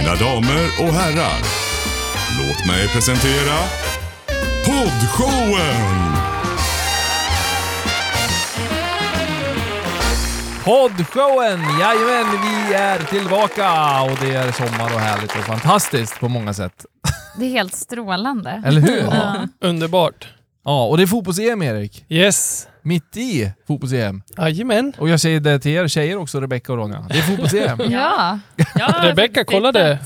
Mina damer och herrar, låt mig presentera Poddshowen! Poddshowen! Jajamän, vi är tillbaka och det är sommar och härligt och fantastiskt på många sätt. Det är helt strålande. Eller hur? Ja. Underbart. Ja, och det är fotbolls-EM Erik. Yes. Mitt i fotbolls-EM. Jajamän. Och jag säger det till er tjejer också, Rebecca och Ronja. Det är fotbolls-EM. Ja. Ja, Rebecca kollade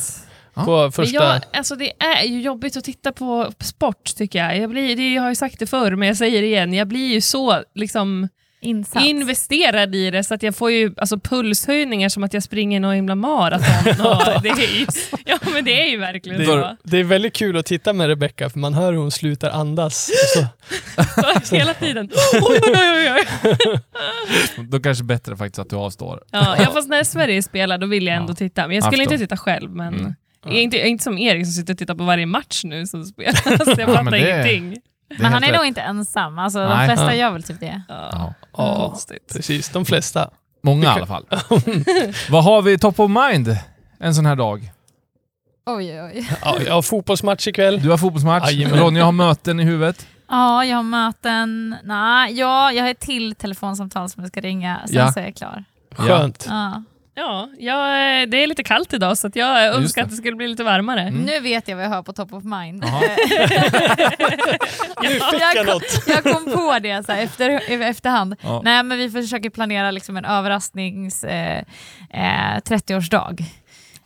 Ja. på första... jag, alltså det är ju jobbigt att titta på sport tycker jag. Jag, blir, det, jag har ju sagt det förr, men jag säger det igen. Jag blir ju så liksom, Insatt. investerad i det så att jag får ju alltså, pulshöjningar som att jag springer någon himla maraton. Och det är ju, ja men det är ju verkligen det, så. det är väldigt kul att titta med Rebecca för man hör hur hon slutar andas. Så, Så Hela tiden. Oj, oj, oj, oj. Då kanske bättre faktiskt att du avstår. Ja, ja, fast när Sverige spelar då vill jag ändå Ja. titta. Men jag skulle inte titta själv. Men Mm. jag, är inte, jag är inte som Erik som sitter och tittar på varje match nu som spelas. jag Ja, fattar men det- ingenting. Men han är rätt. nog inte ensam. Alltså, de Nej. flesta gör väl typ det. Ja. Ja. precis. De flesta. Många i alla fall. Vad har vi top of mind en sån här dag? Oj, oj. Ja, jag har fotbollsmatch ikväll. Du har fotbollsmatch, Jajamän. Ronja har möten i huvudet. Ja, jag har möten. Nej, ja, jag har ett till telefonsamtal som jag ska ringa. Sen Ja. så är jag klar. Skönt. Ja. Ja, jag, eh, det är lite kallt idag så att jag önskar det. att det skulle bli lite varmare. Mm. Nu vet jag vad jag har på top of mind. Jaha. Nu fick jag, jag kom, jag kom på det så här, efter, efterhand. Ja. Nej, men vi försöker planera liksom en överrasknings eh, eh, 30-årsdag.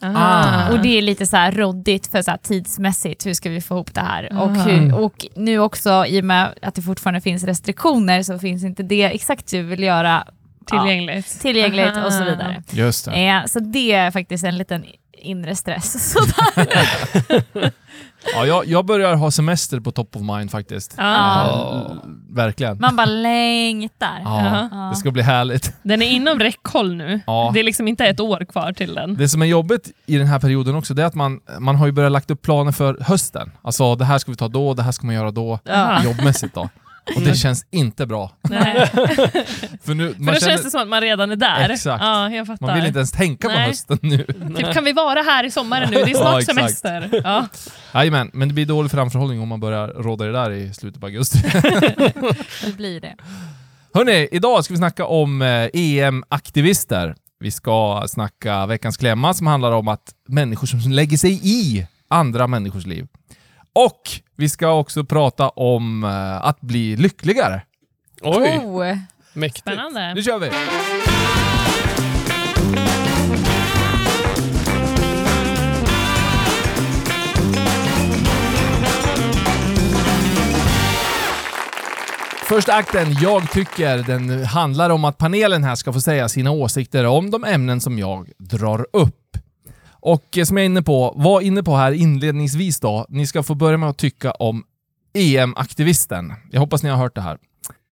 Ah. Och det är lite så här roddigt för så här tidsmässigt, hur ska vi få ihop det här? Och, Ah. hur, och nu också, i och med att det fortfarande finns restriktioner, så finns inte det exakt hur vi vill göra Tillgängligt. tillgängligt och så vidare. Just det. Eh, så det är faktiskt en liten inre stress. Sådär. Ja, jag, jag börjar ha semester på top of mind faktiskt. Ja. Ja. Verkligen. Man bara längtar. Ja, Ja. det ska bli härligt. Den är inom räckhåll nu. Ja. Det är liksom inte ett år kvar till den. Det som är jobbigt i den här perioden också, det är att man, man har ju börjat lagt upp planer för hösten. Alltså, det här ska vi ta då, det här ska man göra då, Ja. jobbmässigt då. Och det känns inte bra. Nej. För nu, För då känner, känns det som att man redan är där. Exakt. Ja, jag fattar. man vill inte ens tänka på Nej. hösten nu. Typ, kan vi vara här i sommaren nu? Det är snart Ja, exakt. semester. Ja. Jajamän, men det blir dålig framförhållning om man börjar råda det där i slutet på augusti. Det blir det. Hörni, idag ska vi snacka om eh, EM-aktivister. Vi ska snacka veckans klämma som handlar om att människor som lägger sig i andra människors liv. Och vi ska också prata om eh, att bli lyckligare. Oj, Oh. mäktigt. Spännande. Nu kör vi! Första akten, jag tycker, den handlar om att panelen här ska få säga sina åsikter om de ämnen som jag drar upp. Och eh, som jag är inne på, var inne på här inledningsvis då, ni ska få börja med att tycka om EM-aktivisten. Jag hoppas ni har hört det här.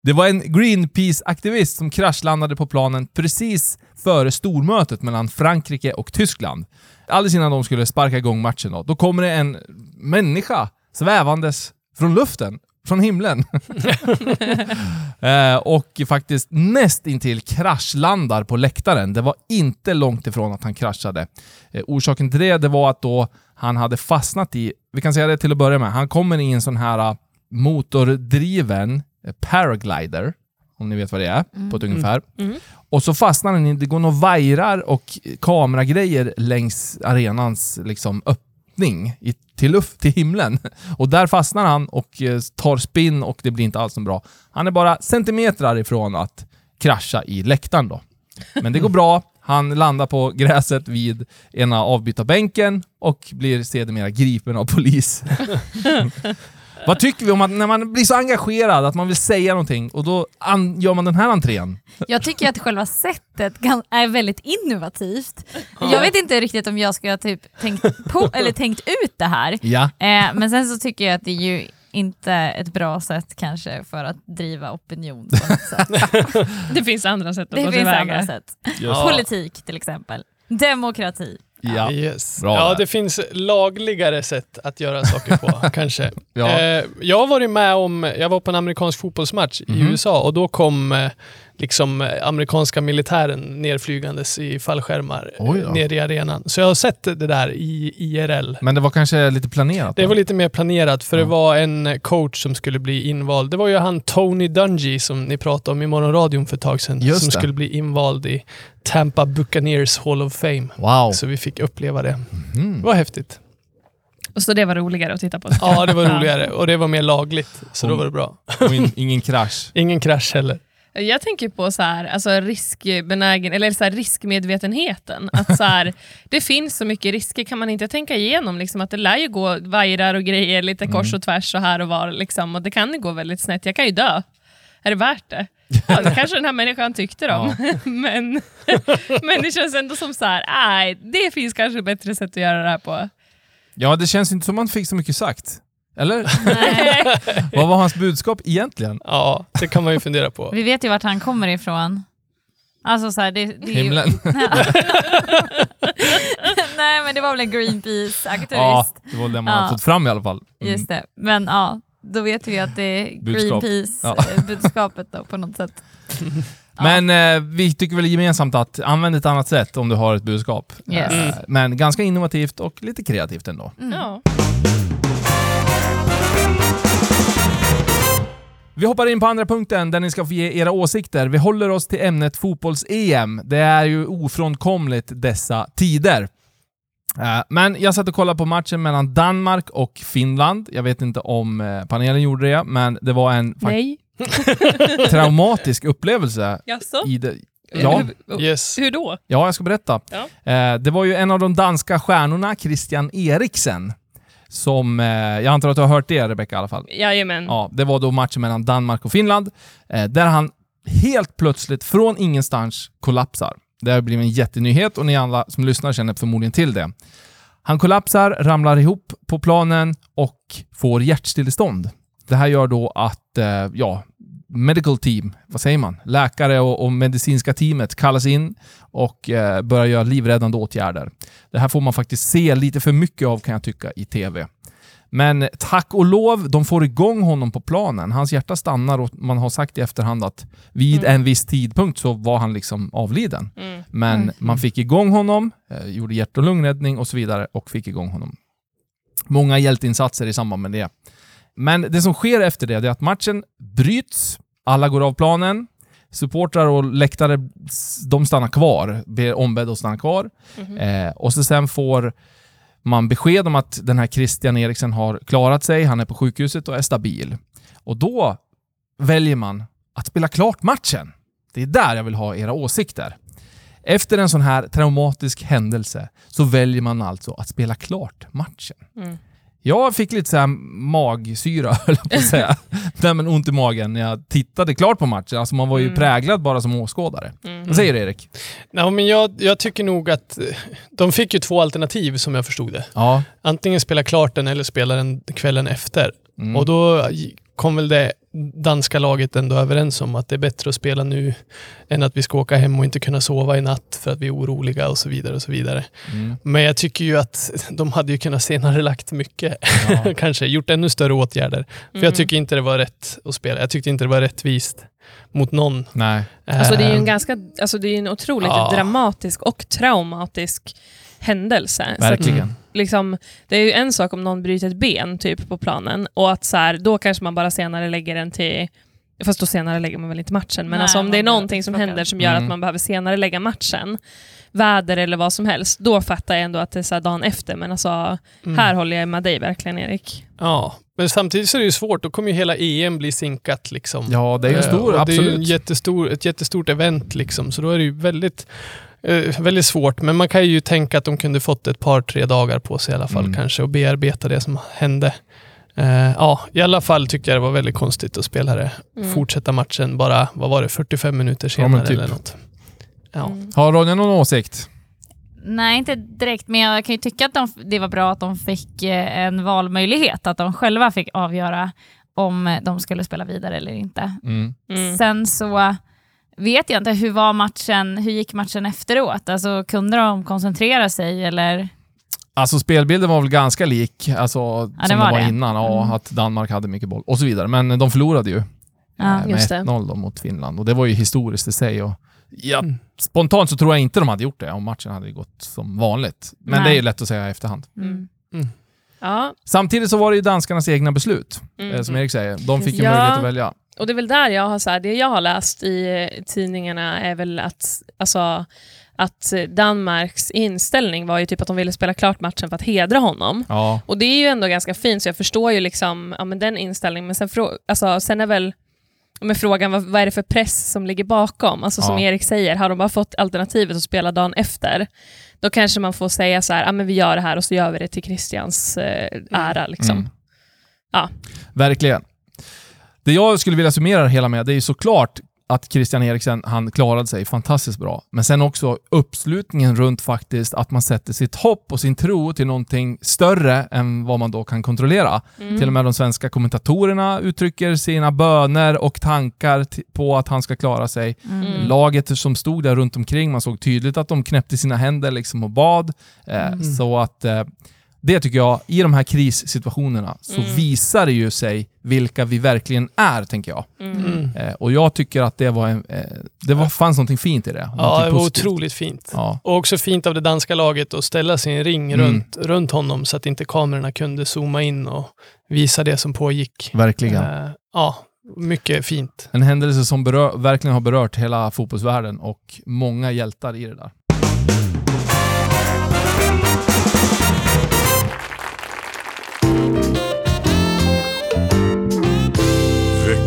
Det var en Greenpeace-aktivist som kraschlandade på planen precis före stormötet mellan Frankrike och Tyskland. Alldeles innan de skulle sparka igång matchen då. Då kommer det en människa svävandes från luften, från himlen. eh, och faktiskt näst intill kraschlandar på läktaren. Det var inte långt ifrån att han kraschade. Eh, orsaken till det, det var att då han hade fastnat i, vi kan säga det till att börja med, han kommer i en sån här eh, motordriven eh, paraglider, om ni vet vad det är, på ett ungefär. Mm. Och så fastnar den i, det går några vajrar och kameragrejer längs arenans liksom öppning i, till luft, till himlen. Och där fastnar han och eh, tar spinn och det blir inte alls så bra. Han är bara centimeter ifrån att krascha i läktaren då. Men det går bra. Han landar på gräset vid ena avbytarbänken och blir sedermera gripen av polis. Vad tycker vi om att när man blir så engagerad att man vill säga någonting och då gör man den här entrén? Jag tycker att själva sättet kan, är väldigt innovativt. Jag vet inte riktigt om jag ska ha typ tänkt, på, eller tänkt ut det här. Ja. Eh, men sen så tycker jag att det är ju inte ett bra sätt kanske för att driva opinion. På något sätt. Det finns andra sätt att Det gå finns tillväga. andra sätt. Ja. Politik till exempel. Demokrati. Ja. Yes. Bra ja, där. det finns lagligare sätt att göra saker på, kanske. Ja. Eh, jag har varit med om, jag var på en amerikansk fotbollsmatch Mhm. i USA och då kom eh, liksom eh, amerikanska militären nerflygandes i fallskärmar eh, då. ner i arenan. Så jag har sett det där i IRL. Men det var kanske lite planerat? Det då? var lite mer planerat för Ja. det var en coach som skulle bli invald. Det var ju han Tony Dungy som ni pratade om i morgonradion för ett tag sedan. Just som det. skulle bli invald i Tampa Buccaneers Hall of Fame. Wow. Så vi fick uppleva det. Mm. Det var häftigt. Och så det var roligare att titta på. Ja, det var roligare och det var mer lagligt. Så då Mm. var det bra. Och in, ingen krasch. Ingen krasch heller. Jag tänker på så här, alltså riskbenägen, eller så här riskmedvetenheten. Att så här, det finns så mycket risker, kan man inte tänka igenom liksom, att det lär ju gå vajrar och grejer lite kors och tvärs och här och var. Liksom, och det kan ju gå väldigt snett. Jag kan ju dö. Är det värt det? Ja, det kanske den här människan tyckte om. men, men det känns ändå som så här, nej, det finns kanske bättre sätt att göra det här på. Ja, det känns inte som man fick så mycket sagt. Eller? Nej. Vad var hans budskap egentligen? Ja, det kan man ju fundera på. Vi vet ju vart han kommer ifrån. Alltså så här, det, det är ju... Himlen? Nej men det var väl en Greenpeace-aktivist. Ja, det var det man har Ja. fått fram i alla fall. Mm. Just det. Men ja, då vet vi att det är Budskap. Ja. Greenpeace-budskapet då på något sätt. Ja. Men eh, vi tycker väl gemensamt att använd ett annat sätt om du har ett budskap. Yes. Eh, men ganska innovativt och lite kreativt ändå. Mm. Ja. Vi hoppar in på andra punkten där ni ska få ge era åsikter. Vi håller oss till ämnet fotbolls-EM. Det är ju ofrånkomligt dessa tider. Eh, Men jag satt och kollade på matchen mellan Danmark och Finland. Jag vet inte om eh, panelen gjorde det, men det var en traumatisk upplevelse. Jaså? I det. Ja, Yes. hur då? ja, jag ska berätta. Ja. Eh, Det var ju en av de danska stjärnorna, Christian Eriksen, som... eh, Jag antar att du har hört det, Rebecca i alla fall. Jajamän. Ja, det var då matchen mellan Danmark och Finland, eh, där han helt plötsligt från ingenstans kollapsar. Det har blivit en jättenyhet och ni alla som lyssnar känner förmodligen till det. Han kollapsar, ramlar ihop på planen och får hjärtstillestånd. Det här gör då att, eh, ja, medical team, vad säger man? Läkare och, och medicinska teamet kallas in och eh, börjar göra livräddande åtgärder. Det här får man faktiskt se lite för mycket av kan jag tycka i TV. Men tack och lov, de får igång honom på planen. Hans hjärta stannar och man har sagt i efterhand att vid en viss tidpunkt så var han liksom avliden. Mm. Men Mm. man fick igång honom, eh, gjorde hjärt och lungräddning och så vidare och fick igång honom. Många hjälteinsatser i samband med det. Men det som sker efter det, det är att matchen bryts, alla går av planen, supportrar och läktare, de stannar kvar, blir ombedda att stanna kvar. Mhm. Eh, och så sen får man besked om att den här Christian Eriksen har klarat sig, han är på sjukhuset och är stabil. Och då väljer man att spela klart matchen. Det är där jag vill ha era åsikter. Efter en sån här traumatisk händelse så väljer man alltså att spela klart matchen. Mm. Jag fick lite så här magsyra, höll jag på att säga. Nej, men ont i magen när jag tittade klart på matchen. Alltså man var ju Mm. präglad bara som åskådare. Mm. Vad säger du Erik? Ja, men jag, jag tycker nog att eh, de fick ju två alternativ som jag förstod det. Ja. Antingen spela klart den eller spela den kvällen efter. Mm. Och då kom väl det danska laget ändå överens om att det är bättre att spela nu än att vi ska åka hem och inte kunna sova i natt för att vi är oroliga och så vidare. och så vidare. Mm. Men jag tycker ju att de hade ju kunnat senare lagt mycket. Ja. Kanske gjort ännu större åtgärder. För Mm. jag tycker inte det var rätt att spela. Jag tyckte inte det var rättvist mot någon. Nej. Alltså det är ju en Eh, ganska, alltså det är en otroligt Ja. dramatisk och traumatisk händelse. Så att, Verkligen. liksom, det är ju en sak om någon bryter ett ben typ på planen och att så här, då kanske man bara senare lägger den till Fast då senare lägger man väl inte matchen. Men Nej, alltså om det är någonting som händer som gör Mm. att man behöver senare lägga matchen, väder eller vad som helst, då fattar jag ändå att det är så här dagen efter. Men alltså, mm. här håller jag med dig verkligen Erik. Ja, men samtidigt så är det ju svårt. Då kommer ju hela EM bli sinkat liksom. Ja, det är ju en Eh, stor, och Det är ju en absolut. jättestor, ett jättestort event liksom, så då är det ju väldigt, väldigt svårt. Men man kan ju tänka att de kunde fått ett par, tre dagar på sig i alla fall Mm. kanske och bearbeta det som hände. Eh, ja, i alla fall tycker jag det var väldigt konstigt att spela det. Mm. Fortsätta matchen bara, vad var det, 45 minuter Ja, senare typ. eller något. Ja. Mm. Har Ronja någon åsikt? Nej, inte direkt, men jag kan ju tycka att de, det var bra att de fick eh, en valmöjlighet, att de själva fick avgöra om de skulle spela vidare eller inte. Mm. Mm. Sen så vet jag inte, hur var matchen, hur gick matchen efteråt? Alltså kunde de koncentrera sig eller? Alltså spelbilden var väl ganska lik alltså, som den den var var det. innan. Ja, Mm. Att Danmark hade mycket boll och så vidare. Men de förlorade ju. Ja, eh, med det. 1-0 då mot Finland. Och det var ju historiskt i sig. Och, ja, Mm. Spontant så tror jag inte de hade gjort det om matchen hade gått som vanligt. Men Nej. det är ju lätt att säga i efterhand. Mm. Ja, Samtidigt så var det ju danskarnas egna beslut, mm. eh, som Erik säger. De fick ju Ja. möjlighet att välja. Och det är väl där jag har, så här, det jag har läst i eh, tidningarna är väl att, alltså, att Danmarks inställning var ju typ att de ville spela klart matchen för att hedra honom. Ja, Och det är ju ändå ganska fint, så jag förstår ju liksom, ja, men den inställningen. Men sen, alltså, sen är väl med frågan vad, vad är det för press som ligger bakom? Alltså som Ja. Erik säger, har de bara fått alternativet att spela dagen efter, då kanske man får säga så här, ja, men vi gör det här och så gör vi det till Christians eh, ära. Liksom. Mm. Ja. verkligen. Det jag skulle vilja summera det hela med, det är ju såklart att Christian Eriksen, han klarade sig fantastiskt bra. Men sen också uppslutningen runt faktiskt att man sätter sitt hopp och sin tro till någonting större än vad man då kan kontrollera. Mm. Till och med de svenska kommentatorerna uttrycker sina böner och tankar på att han ska klara sig. Mm. Laget som stod där runt omkring, man såg tydligt att de knäppte sina händer liksom och bad. Eh, Mm. Så att eh, det tycker jag, i de här krissituationerna, så Mm. visar det ju sig vilka vi verkligen är, tänker jag. Mm. Mm. Eh, och jag tycker att det var en, eh, det var, fanns någonting fint i det. Ja, det var positivt. otroligt fint. Ja, Och också fint av det danska laget att ställa sin ring Mm. runt, runt honom så att inte kamerorna kunde zooma in och visa det som pågick. verkligen. Eh, ja, mycket fint. En händelse som berör, verkligen har berört hela fotbollsvärlden och många hjältar i det där.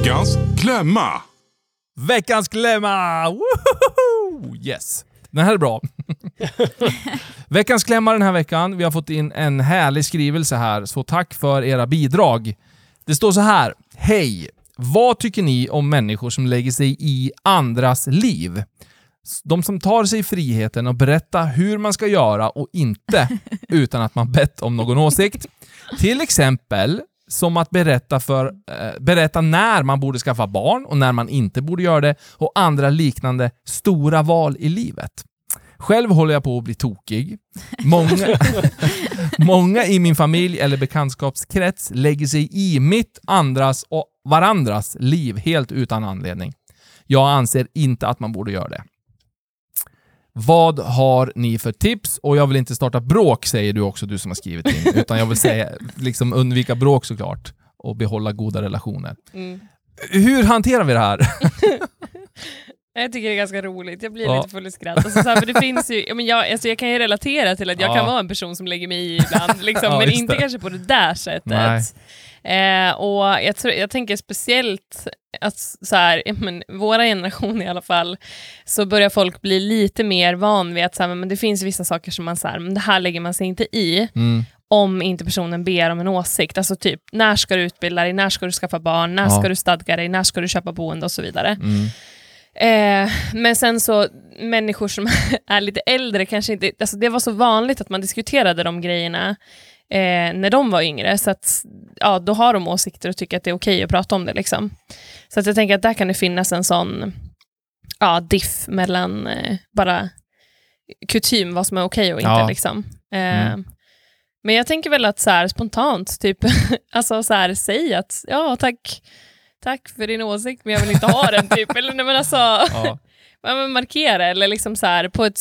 Veckans klämma. Veckans klämma! Woho! Yes. Den här är bra. Veckans klämma den här veckan. Vi har fått in en härlig skrivelse här, så tack för era bidrag. Det står så här. Hej! Vad tycker ni om människor som lägger sig i andras liv? De som tar sig friheten att berätta hur man ska göra och inte utan att man bett om någon åsikt. Till exempel som att berätta, för, eh, berätta när man borde skaffa barn och när man inte borde göra det och andra liknande stora val i livet. Själv håller jag på att bli tokig. Många, många i min familj eller bekantskapskrets lägger sig i mitt, andras och varandras liv helt utan anledning. Jag anser inte att man borde göra det. Vad har ni för tips? Och jag vill inte starta bråk, säger du också, du som har skrivit in. Utan jag vill säga, liksom undvika bråk såklart. Och behålla goda relationer. Mm. Hur hanterar vi det här? Jag tycker det är ganska roligt, jag blir Ja. lite full i skratt. Alltså, så här, för det finns ju, men jag, alltså, jag kan ju relatera till att jag Ja. kan vara en person som lägger mig i ibland, liksom, Ja, men inte det. kanske på det där sättet. Nej. Eh, och jag, tror, jag tänker speciellt att så här, men, våra generation i alla fall, så börjar folk bli lite mer van vid att så här, men det finns vissa saker som man så här, men det här lägger man sig inte i Mm. om inte personen ber om en åsikt. Alltså typ, när ska du utbilda dig, när ska du skaffa barn, när Ja. ska du stadga dig, när ska du köpa boende och så vidare. Mm. Eh, men sen så, människor som är lite äldre kanske inte, alltså det var så vanligt att man diskuterade de grejerna eh, när de var yngre, så att ja, då har de åsikter och tycker att det är okej att prata om det. Liksom. Så att jag tänker att där kan det finnas en sån ja, diff mellan eh, bara kutym, vad som är okej och inte. Ja. Liksom. Eh, Mm. Men jag tänker väl att så här, spontant, typ, alltså så här, säg att ja, tack, tack för din åsikt, men jag vill inte ha den. Typ. Eller nej, men alltså, Ja. Ja, markera, eller liksom så här, på ett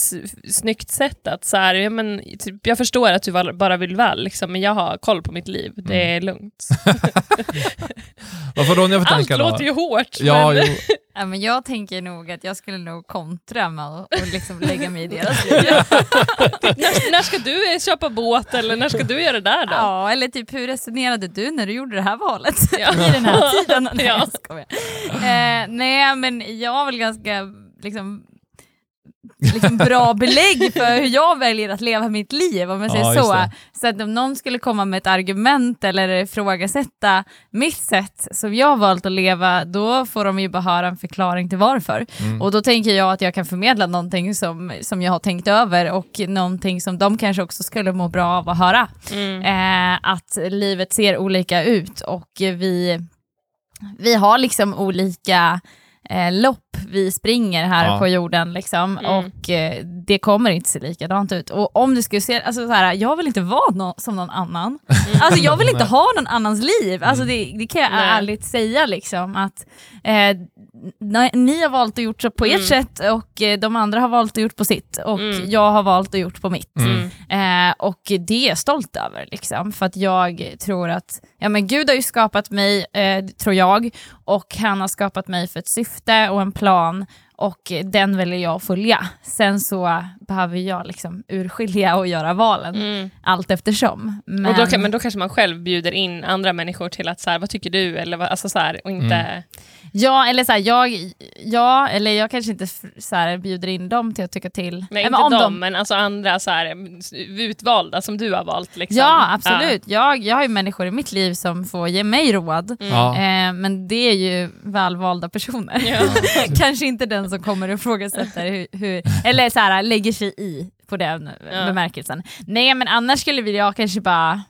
snyggt sätt. Att så här, ja, men, typ, jag förstår att du bara vill väl, liksom, men jag har koll på mitt liv. Det är lugnt. Vad får Ronja för Allt tankar då? låter ju hårt, Ja, men jo. Ja, men jag tänker nog att jag skulle nog kontra med att och liksom lägga mig i deras liv. när, när ska du köpa båt, eller när ska du göra det där då? Ja, eller typ hur resonerade du när du gjorde det här valet Ja. i den här tiden? Nej, Ja. jag skojar. Eh, nej, men jag har väl ganska liksom, liksom bra belägg för hur jag väljer att leva mitt liv, om jag säger Ja, så. Så att om någon skulle komma med ett argument eller ifrågasätta mitt sätt som jag har valt att leva, då får de ju bara höra en förklaring till varför. Mm. Och då tänker jag att jag kan förmedla någonting som, som jag har tänkt över och någonting som de kanske också skulle må bra av att höra. Mm. Eh, att livet ser olika ut och vi, vi har liksom olika eh, lopp vi springer här Ja. på jorden. Liksom, Mm. Och eh, det kommer inte se likadant ut. Och om du skulle se, alltså så här, jag vill inte vara nå- som någon annan. Alltså jag vill inte ha någon annans liv. Alltså det, det kan jag Nej. ärligt säga. Liksom, att eh, ni, har valt att gjort så på ert Mm. sätt och eh, de andra har valt att gjort på sitt. Och Mm. jag har valt att gjort på mitt. Mm. Eh, och det är jag stolt över. Liksom, för att jag tror att ja, men Gud har ju skapat mig, eh, tror jag, och han har skapat mig för ett syfte och en plan. Och den väljer jag att följa. Sen så behöver jag liksom urskilja och göra valen Mm. allt eftersom. Men, Och då, kan- men då kanske man själv bjuder in andra människor till att så här, vad tycker du? Eller vad, alltså så här, och inte... Ja, eller så här, jag, ja, eller jag kanske inte så här, bjuder in dem till att tycka till. Nej, inte men om dem, men alltså andra så här, utvalda som du har valt. Liksom. Ja, absolut. Jag, jag har ju människor i mitt liv som får ge mig råd. Mm. Ja. Eh, men det är ju välvalda personer. Ja. Kanske inte den som kommer och ifrågasätter hur, hur, eller så här, lägger sig i på den Ja. bemärkelsen. Nej men annars skulle väl jag kanske bara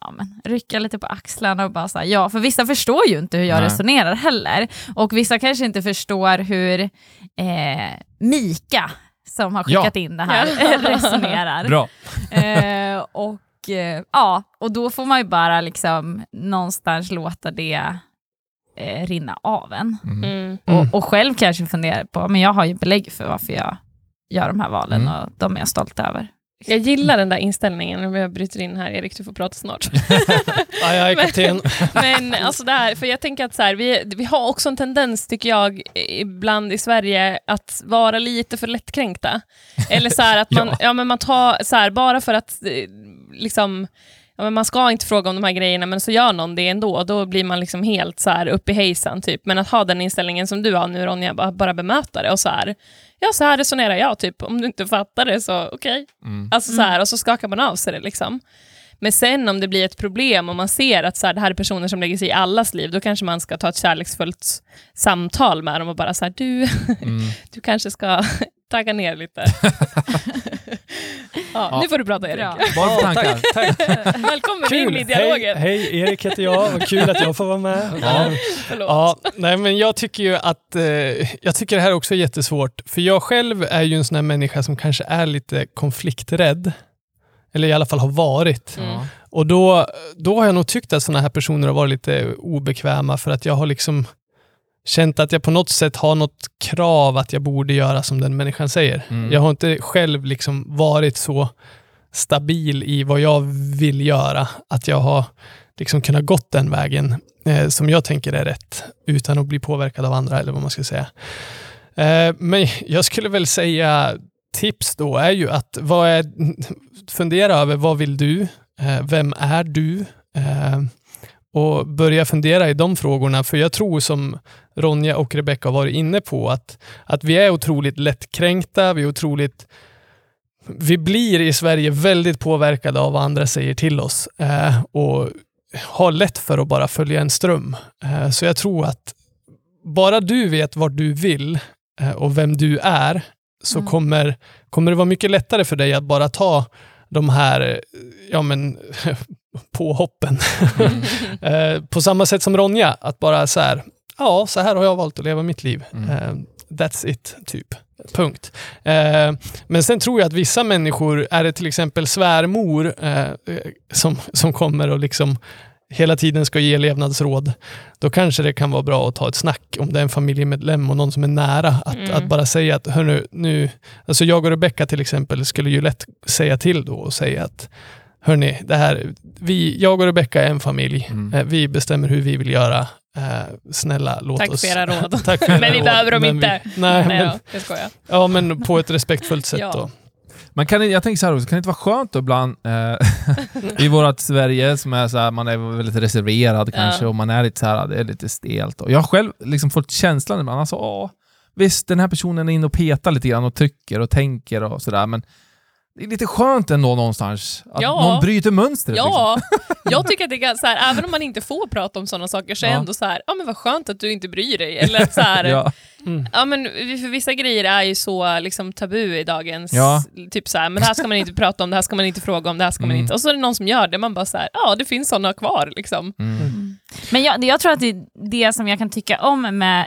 ja, men, rycka lite på axlarna och bara säga ja, för vissa förstår ju inte hur jag Nej. resonerar heller. Och vissa kanske inte förstår hur eh, Mika, som har Ja. skickat in det här, Ja. resonerar. Bra. Eh, och, eh, ja, och då får man ju bara liksom någonstans låta det eh, rinna av en. Mm. Mm. Och, och själv kanske fundera på, men jag har ju belägg för varför jag gör de här valen Mm. och de är jag stolt över. Jag gillar den där inställningen, om jag bryter in här, Erik, du får prata snart. Aj, aj, kapten. Men alltså där, för jag tänker att så här, vi, vi har också en tendens, tycker jag, ibland i Sverige att vara lite för lättkränkta. Eller så här att man, Ja. ja. men man tar, så här, bara för att eh, liksom, ja, men man ska inte fråga om de här grejerna, men så gör någon det ändå, då blir man liksom helt så här upp i hejsan. Typ. Men att ha den inställningen som du har nu Ronja, bara, bara bemöta det och så här, ja så här resonerar jag, typ. om du inte fattar det så okej. Mm. Alltså så här, och så skakar man av sig det. Liksom. Men sen om det blir ett problem och man ser att så här, det här är personer som lägger sig i allas liv, då kanske man ska ta ett kärleksfullt samtal med dem och bara så här, du, Mm. du kanske ska tagga ner lite. ja, Nu får du prata Erik. Bra. Vad för Ja, tankar? tack, tack. Välkommen Kul! in i dialogen. Hej, hej, Erik heter jag. Vad kul att jag får vara med. Ja. Förlåt. Ja, nej, men jag tycker ju att eh, jag tycker det här också är jättesvårt. För jag själv är ju en sån här människa som kanske är lite konflikträdd. Eller i alla fall har varit. Mm. Och då, då har jag nog tyckt att såna här personer har varit lite obekväma för att jag har liksom känt att jag på något sätt har något krav att jag borde göra som den människan säger. Mm. Jag har inte själv liksom varit så stabil i vad jag vill göra, att jag har liksom kunnat gått den vägen eh, som jag tänker är rätt, utan att bli påverkad av andra eller vad man ska säga. Eh, men jag skulle väl säga tips då är ju att vad är, fundera över vad vill du? Eh, vem är du? Och börja fundera i de frågorna, för jag tror som Ronja och Rebecca har varit inne på, att, att vi är otroligt lättkränkta, vi är otroligt vi blir i Sverige väldigt påverkade av vad andra säger till oss eh, och har lätt för att bara följa en ström. Eh, så jag tror att bara du vet vad du vill eh, och vem du är, så Mm. kommer, kommer det vara mycket lättare för dig att bara ta de här ja, men, påhoppen. Mm. Eh, på samma sätt som Ronja, att bara så här, ja, så här har jag valt att leva mitt liv. Mm. Eh, that's it, typ. Punkt. Eh, men sen tror jag att vissa människor, är det till exempel svärmor eh, som, som kommer och liksom hela tiden ska ge levnadsråd, då kanske det kan vara bra att ta ett snack om det är en familjemedlem och någon som är nära. Att, Mm. att bara säga att, hörnu, nu, alltså jag och Rebecka till exempel skulle ju lätt säga till då och säga att Hörni, det här, vi, jag och Rebecka är en familj. Mm. Eh, Vi bestämmer hur vi vill göra. Eh, snälla, låt Tack oss... för era råd. Tack för era Men vi råd. behöver dem inte. Vi, nej, Nej, men, ja, jag skojar. ja, men på ett respektfullt sätt Ja. då. Men kan det, jag tänker så här också, kan det inte vara skönt då ibland eh, i vårt Sverige som är så här, man är väldigt reserverad kanske Ja. och man är lite så här, det är lite stelt. Och jag har själv liksom fått känslan ibland, alltså, åh, visst den här personen är inne och petar lite grann och trycker och tänker och sådär, men det är lite skönt ändå någonstans att Ja. någon bryter mönstret. liksom. Ja, jag tycker att det är så här, även om man inte får prata om sådana saker så är Ja. ändå så här, ja men vad skönt att du inte bryr dig. Eller så här, ja. Ja. Mm. men för vissa grejer är ju så liksom, tabu i dagens, Ja. typ så här, men det här ska man inte prata om, det här ska man inte fråga om, det här ska man Mm. inte. Och så är det någon som gör det, man bara så här, ja det finns sådana kvar liksom. Mm. Men jag, jag tror att det, det som jag kan tycka om med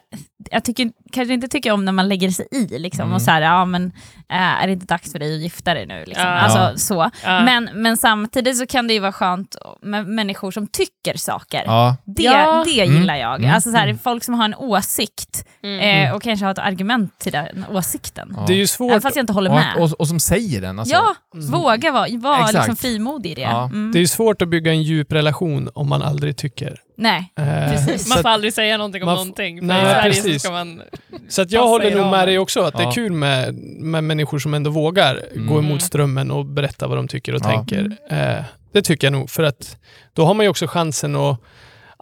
jag tycker, kanske inte tycker om när man lägger sig i liksom, Mm. och så här, ja men äh, är det inte dags för dig att gifta dig nu? Liksom. Ja. Alltså, så. Ja. Men, men samtidigt så kan det ju vara skönt med människor som tycker saker. Ja, Det, Ja. det Mm. gillar jag. Mm. Alltså så här, folk som har en åsikt Mm. eh, och kanske har ett argument till den åsikten. Det är ju svårt, Även fast jag inte håller och, med. och, och som säger den. Alltså. ja, våga vara, var Exakt. liksom frimodig i det. Mm. det är ju svårt att bygga en djup relation om man aldrig tycker. Nej, Eh, Precis. Man får aldrig säga någonting om man någonting. Nej, Sverige precis. så ska man... Så att jag håller nog med dig också, att det Ja. är kul med, med människor som ändå vågar Mm. gå emot Mm. strömmen och berätta vad de tycker och Ja. tänker. Eh, det tycker jag nog, för att då har man ju också chansen att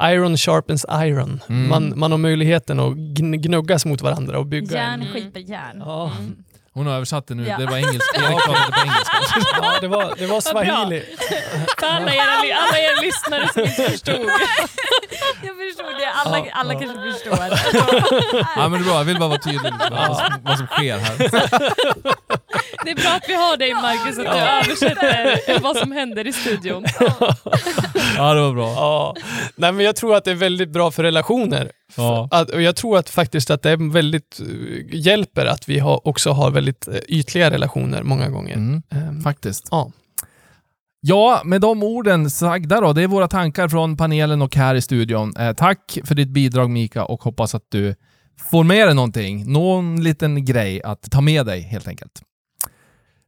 Iron sharpens iron. Mm. Man, man har möjligheten att gn- gnuggas mot varandra och bygga järn skiper järn. Ja. Mm. Hon har översatt det nu. Ja. Det var engelska. Erik pratade på engelska. ja, det var, det var swahili. För alla era, alla era lyssnare som inte förstod. Jag förstod det, alla, Ja, alla ja. kanske förstår. Ja, men det är bra. Jag vill bara vara tydlig med vad, som, vad som sker här. Det är bra att vi har dig Marcus, att du översätter vad som händer i studion. Ja, det var bra. Ja. Nej, men jag tror att det är väldigt bra för relationer. Ja. Att, och jag tror att faktiskt att det är väldigt, eh, hjälper att vi har, också har väldigt eh, ytliga relationer många gånger. Mm, Ehm, faktiskt. ja. Ja, med de orden sagda då. Det är våra tankar från panelen och här i studion. Eh, tack för ditt bidrag Mika och hoppas att du får med dig någonting. Någon liten grej att ta med dig helt enkelt.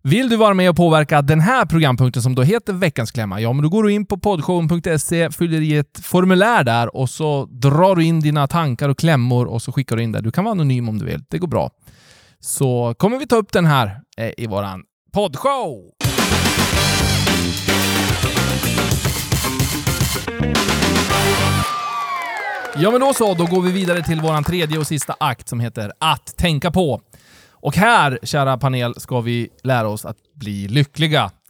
Vill du vara med och påverka den här programpunkten som då heter Veckans klämma? Ja, men då går du in på poddshowen.se, fyller i ett formulär där och så drar du in dina tankar och klämmor och så skickar du in det. Du kan vara anonym om du vill. Det går bra. Så kommer vi ta upp den här eh, i våran poddshow. Ja, men då så. Då går vi vidare till våran tredje och sista akt som heter Att tänka på. Och här, kära panel, ska vi lära oss att bli lyckliga.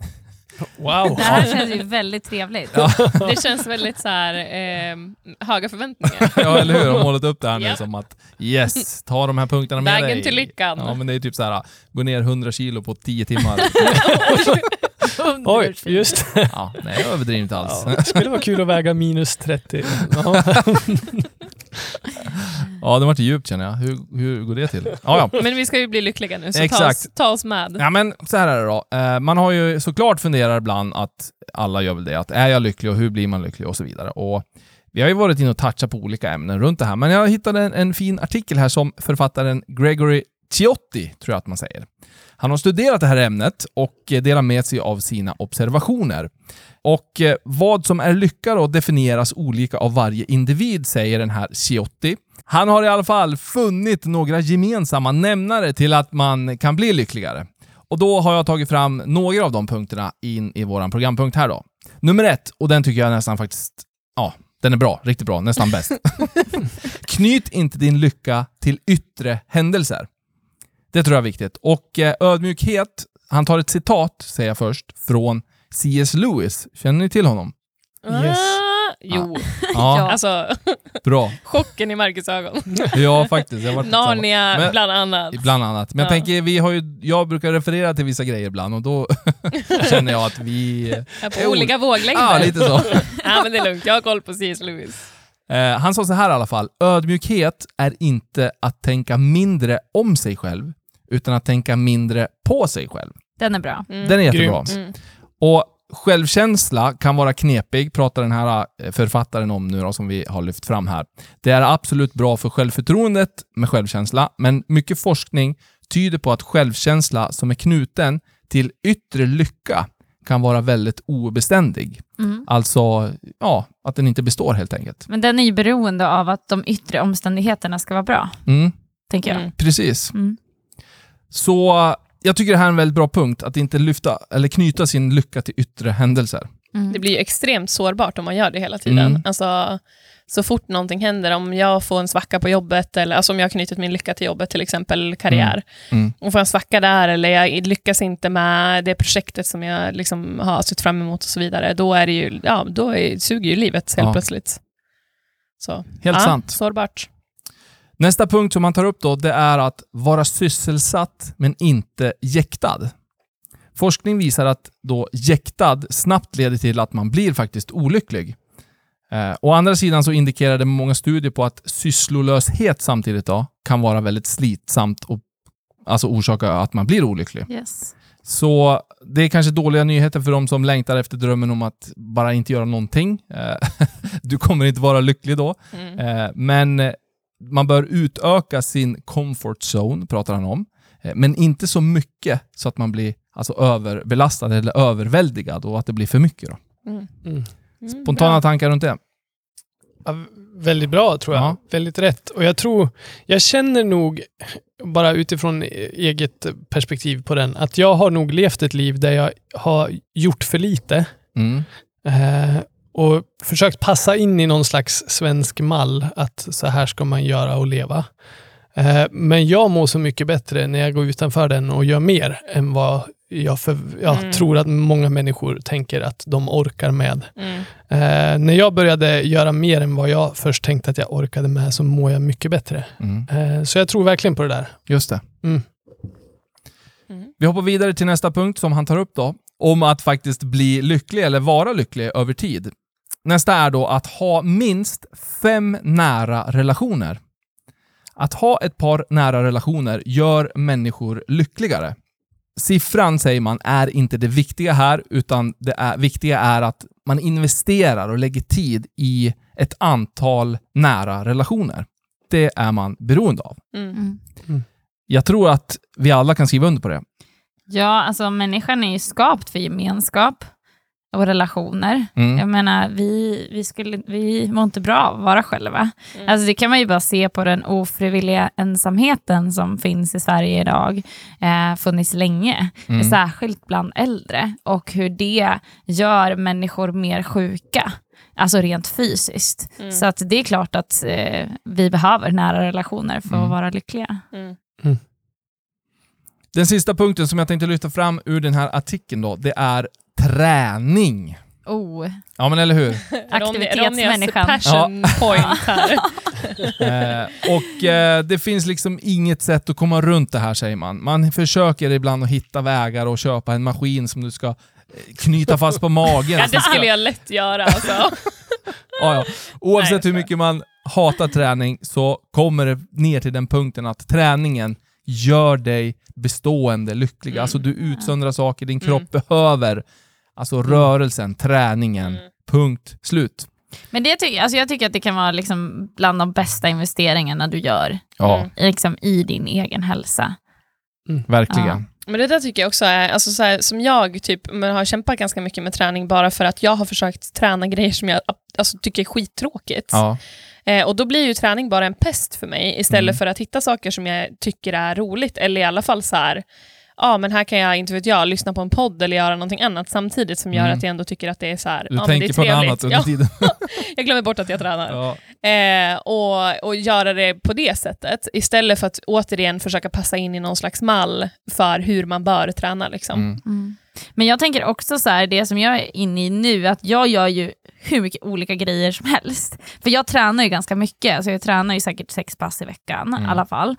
Wow. Det här känns ju väldigt trevligt. Det känns väldigt så här, eh, höga förväntningar. Ja, eller hur? De har målat upp det här nu Ja. som att yes, ta de här punkterna med dig. Vägen till lyckan. Ja, men det är typ så här, gå ner 100 kilo på 10 timmar. Oj, just Ja, nej, jag överdriver inte alls. ja, Det skulle vara kul att väga minus 30. Ja. Det var inte djupt känner jag. Hur, hur går det till? Ja, ja. Men vi ska ju bli lyckliga nu, så ta oss, ta oss med. Ja men så här är det då. Eh, man har ju såklart funderat ibland att alla gör väl det, att är jag lycklig och hur blir man lycklig och så vidare. Och vi har ju varit inne och touchat på olika ämnen runt det här, men jag hittade en, en fin artikel här som författaren Gregory Ciotti, tror jag att man säger. Han har studerat det här ämnet och delar med sig av sina observationer. Och eh, vad som är lycka då definieras olika av varje individ, säger den här Ciotti. Han har i alla fall funnit några gemensamma nämnare till att man kan bli lyckligare. Och då har jag tagit fram några av de punkterna in i våran programpunkt här då. Nummer ett, och den tycker jag nästan faktiskt, ja, den är bra, riktigt bra, nästan bäst. Knyt inte din lycka till yttre händelser. Det tror jag är viktigt. Och eh, ödmjukhet, han tar ett citat, säger jag först, från C.S. Lewis. Känner ni till honom? Yes. Jo, Ja, alltså bra. chocken i Marcus ögon. Ja, faktiskt. Jag har varit Narnia Men- bland annat. Bland annat. Men jag Ja. tänker, vi har ju, jag brukar referera till vissa grejer ibland och då känner jag att vi... Är på olika våglängder. Ja, lite så. ja, men det är lugnt, jag har koll på C.S. Lewis. Eh, han sa så här i alla fall. Ödmjukhet är inte att tänka mindre om sig själv, utan att tänka mindre på sig själv. Den är bra. Mm. Den är jättebra. Mm. Och självkänsla kan vara knepig, pratar den här eh, författaren om nu då, som vi har lyft fram här. Det är absolut bra för självförtroendet med självkänsla, men mycket forskning tyder på att självkänsla som är knuten till yttre lycka kan vara väldigt obeständig. Mm. Alltså, ja, att den inte består helt enkelt. Men den är ju beroende av att de yttre omständigheterna ska vara bra, Mm, tänker jag. Mm. precis. Mm. Så jag tycker det här är en väldigt bra punkt, att inte lyfta eller knyta sin lycka till yttre händelser. Mm. Det blir ju extremt sårbart om man gör det hela tiden. Mm. Alltså, så fort någonting händer, om jag får en svacka på jobbet, eller alltså om jag har knutit min lycka till jobbet, till exempel karriär, Mm. och får en svacka där, eller jag lyckas inte med det projektet som jag liksom har sett fram emot och så vidare, då, är det ju, ja, då är, suger ju livet helt Ja. plötsligt. Så, Helt ja, sant. Sårbart. Nästa punkt som man tar upp då, det är att vara sysselsatt men inte jäktad. Forskning visar att då jäktad snabbt leder till att man blir faktiskt olycklig. Eh, å andra sidan så indikerar det många studier på att sysslolöshet samtidigt då, kan vara väldigt slitsamt och alltså orsaka att man blir olycklig. Yes. Så det är kanske dåliga nyheter för de som längtar efter drömmen om att bara inte göra någonting. Eh, du kommer inte vara lycklig då. Mm. Eh, Men man bör utöka sin comfort zone, pratar han om. Eh, Men inte så mycket så att man blir alltså, överbelastad eller överväldigad och att det blir för mycket. Då. Mm. Mm. Mm, Spontana bra. tankar runt det? Ja, väldigt bra tror jag. Ja. Väldigt rätt. Och jag tror, jag känner nog, bara utifrån eget perspektiv på den, att jag har nog levt ett liv där jag har gjort för lite Mm. eh, och försökt passa in i någon slags svensk mall, att så här ska man göra och leva. Eh, men jag mår så mycket bättre när jag går utanför den och gör mer än vad jag, för, jag Mm. tror att många människor tänker att de orkar med. Mm. Eh, när jag började göra mer än vad jag först tänkte att jag orkade med så mår jag mycket bättre. Mm. Eh, så jag tror verkligen på det där. Just det. Mm. Mm. Vi hoppar vidare till nästa punkt som han tar upp då, om att faktiskt bli lycklig eller vara lycklig över tid. Nästa är då att ha minst fem nära relationer. Att ha ett par nära relationer gör människor lyckligare. Siffran, säger man, är inte det viktiga här, utan det är, viktiga är att man investerar och lägger tid i ett antal nära relationer. Det är man beroende av. Mm. Mm. Jag tror att vi alla kan skriva under på det. Ja, alltså människan är ju skapt för gemenskap och relationer. Mm. Jag menar, vi, vi, skulle, vi mår inte bra av att vara själva. Mm. Alltså det kan man ju bara se på den ofrivilliga ensamheten som finns i Sverige idag, eh, funnits länge, Mm. särskilt bland äldre, och hur det gör människor mer sjuka. Alltså rent fysiskt. Mm. Så att det är klart att eh, vi behöver nära relationer för Mm. att vara lyckliga. Mm. Den sista punkten som jag tänkte lyfta fram ur den här artikeln då, det är träning. Oh, Ja, men eller hur? Aktivitetsmänniskan. Passion point här. eh, och eh, det finns liksom inget sätt att komma runt det här, säger man. Man försöker ibland att hitta vägar och köpa en maskin som du ska eh, knyta fast på magen. Ja, det skulle jag lätt göra. Alltså. Ja, ja. Oavsett Nej, hur mycket man hatar träning så kommer det ner till den punkten att träningen gör dig bestående lycklig. Mm. Alltså du utsöndrar saker din kropp behöver. Alltså rörelsen, träningen. Mm. Punkt. Slut. Men det tycker, alltså jag tycker att det kan vara liksom bland de bästa investeringarna du gör Ja, Mm. liksom i din egen hälsa. verkligen. Men det där tycker jag också är, alltså så här, som jag typ, men har kämpat ganska mycket med träning bara för att jag har försökt träna grejer som jag alltså, tycker är skittråkigt. Ja. Eh, och då blir ju träning bara en pest för mig istället Mm. för att hitta saker som jag tycker är roligt eller i alla fall så här, ja men här kan jag, inte vet jag, lyssna på en podd eller göra någonting annat samtidigt som gör Mm. att jag ändå tycker att det är så här, Du ja, men tänker det är på något trevligt. annat under ja, tiden. Jag glömmer bort att jag tränar. Ja. Eh, och, och göra det på det sättet, istället för att återigen försöka passa in i någon slags mall för hur man bör träna. Liksom. Mm. Mm. Men jag tänker också så här, det som jag är inne i nu, att jag gör ju hur mycket olika grejer som helst. För jag tränar ju ganska mycket, alltså jag tränar ju säkert sex pass i veckan Mm. i alla fall.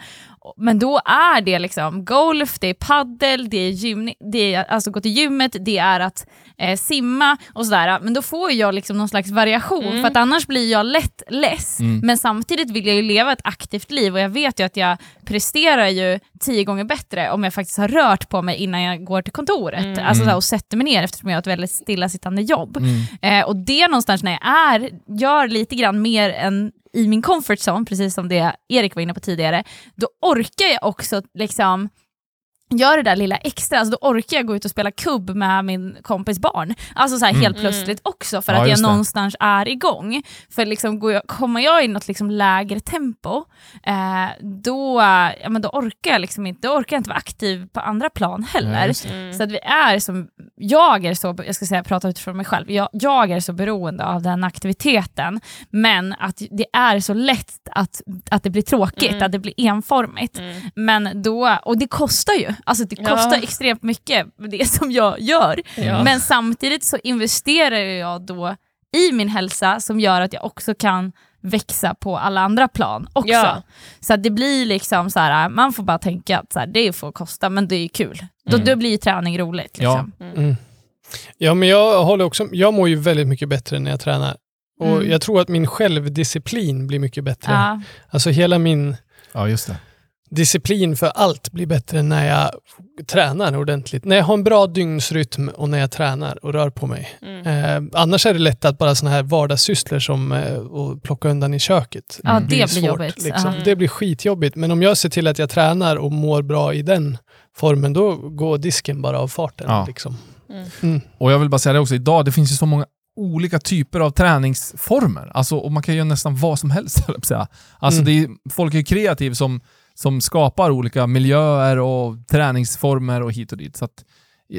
Men då är det liksom golf, det är paddel, det är, gym, det är alltså gå till gymmet, det är att eh, simma och sådär. Men då får jag liksom någon slags variation, Mm. för att annars blir jag lätt less. Mm. Men samtidigt vill jag ju leva ett aktivt liv och jag vet ju att jag presterar ju tio gånger bättre om jag faktiskt har rört på mig innan jag går till kontoret. Mm. Alltså, Mm. och sätter mig ner eftersom jag har ett väldigt stillasittande jobb. Mm. Eh, och det någonstans när jag är, gör lite grann mer än i min comfort zone, precis som det Erik var inne på tidigare, då orkar jag också liksom gör det där lilla extra, alltså då orkar jag gå ut och spela kubb med min kompis barn. Alltså så här helt Mm. plötsligt också, för Ja, att jag det. någonstans är igång. För liksom går jag, kommer jag i något liksom lägre tempo, eh, då, ja, men då orkar jag liksom inte, orkar jag inte vara aktiv på andra plan Ja, heller. just Mm. Så att vi är som, jag är så, jag ska säga, prata utifrån mig själv, jag, jag är så beroende av den aktiviteten, men att det är så lätt att, att det blir tråkigt, Mm. att det blir enformigt. Mm. Men då, och det kostar ju, alltså det Ja. kostar extremt mycket det som jag gör. Ja. Men samtidigt så investerar jag då i min hälsa som gör att jag också kan växa på alla andra plan också. Ja. Så att det blir liksom så här, man får bara tänka att så här, det får kosta men det är kul. Då, Mm. då blir ju träning roligt. Ja. Liksom. Mm. Ja, men jag håller också, jag mår ju väldigt mycket bättre när jag tränar. Och Mm. Jag tror att min självdisciplin blir mycket bättre. Ja. Alltså hela min Ja, just det. Disciplin för allt blir bättre när jag tränar ordentligt. När jag har en bra dygnsrytm och när jag tränar och rör på mig. Mm. Eh, annars är det lätt att bara såna här vardagssysslor som eh, att plocka undan i köket. Ja, det blir svårt, jobbigt. Liksom. Ja. Det blir skitjobbigt. Men om jag ser till att jag tränar och mår bra i den formen, då går disken bara av farten. Ja. Liksom. Mm. Mm. Och jag vill bara säga det också, idag det finns ju så många olika typer av träningsformer. Alltså, och man kan göra nästan vad som helst. Alltså, Mm. det är, folk är ju kreativa som, som skapar olika miljöer och träningsformer och hit och dit. Så att,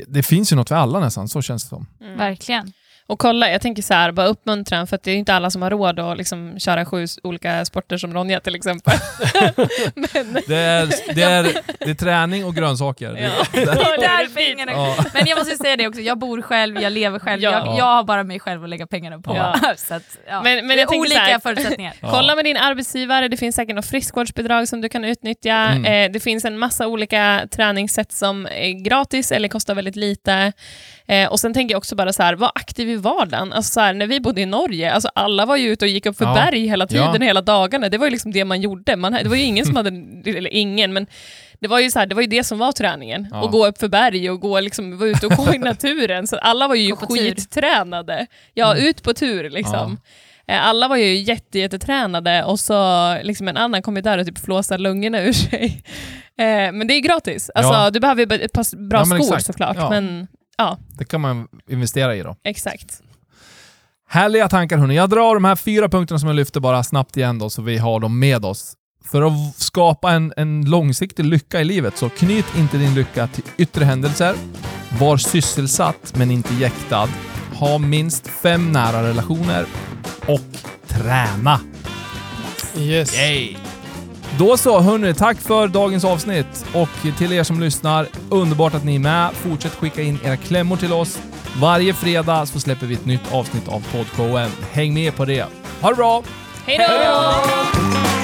det finns ju något för alla nästan, så känns det som. Mm. Verkligen. Och kolla, jag tänker så här, bara uppmuntran, för att det är inte alla som har råd att liksom köra sju s- olika sporter som Ronja till exempel. Men, Det är, det är, det är träning och grönsaker. Det, Ja. Det är där pengarna ja. Men jag måste säga det också, jag bor själv, jag lever själv, Ja. jag, jag har bara mig själv att lägga pengarna på. Ja. Så att, ja. Men- men det är olika här- förutsättningar. Kolla med din arbetsgivare, det finns säkert något friskvårdsbidrag som du kan utnyttja. Mm. Eh, det finns en massa olika träningssätt som är gratis eller kostar väldigt lite. Eh, och Sen tänker jag också bara så här, var aktiv i vardagen. Alltså så här, när vi bodde i Norge, alltså alla var ju ute och gick upp för Ja. berg hela tiden, Ja. hela dagarna. Det var ju liksom det man gjorde. Man, det var ju ingen som hade, eller ingen, men det var ju, så här, det var ju det som var träningen. Ja. Att gå upp för berg och gå, liksom, vara ute och gå i naturen. Så alla var ju tur. skittränade. Ja, ut på tur liksom. Eh, Alla var ju jätte, jättetränade och så liksom en annan kom ju där och typ flåsade lungorna ur sig. Eh, men det är gratis. Alltså, Ja. Du behöver ett par bra Ja, skor exakt. såklart. Ja. Men ja, Det kan man investera i då. exakt. Härliga tankar hörni. Jag drar de här fyra punkterna som jag lyfte bara snabbt igen då, så vi har dem med oss. För att skapa en, en långsiktig lycka i livet, så knyt inte din lycka till yttre händelser. Var sysselsatt men inte jäktad. Ha minst fem nära relationer. Och träna. Yes. Yay! Då så, hörni, tack för dagens avsnitt. Och till er som lyssnar, underbart att ni är med. Fortsätt skicka in era klämmor till oss. Varje fredag så släpper vi ett nytt avsnitt av Podshowen. Häng med på det. Ha det bra! Hej då!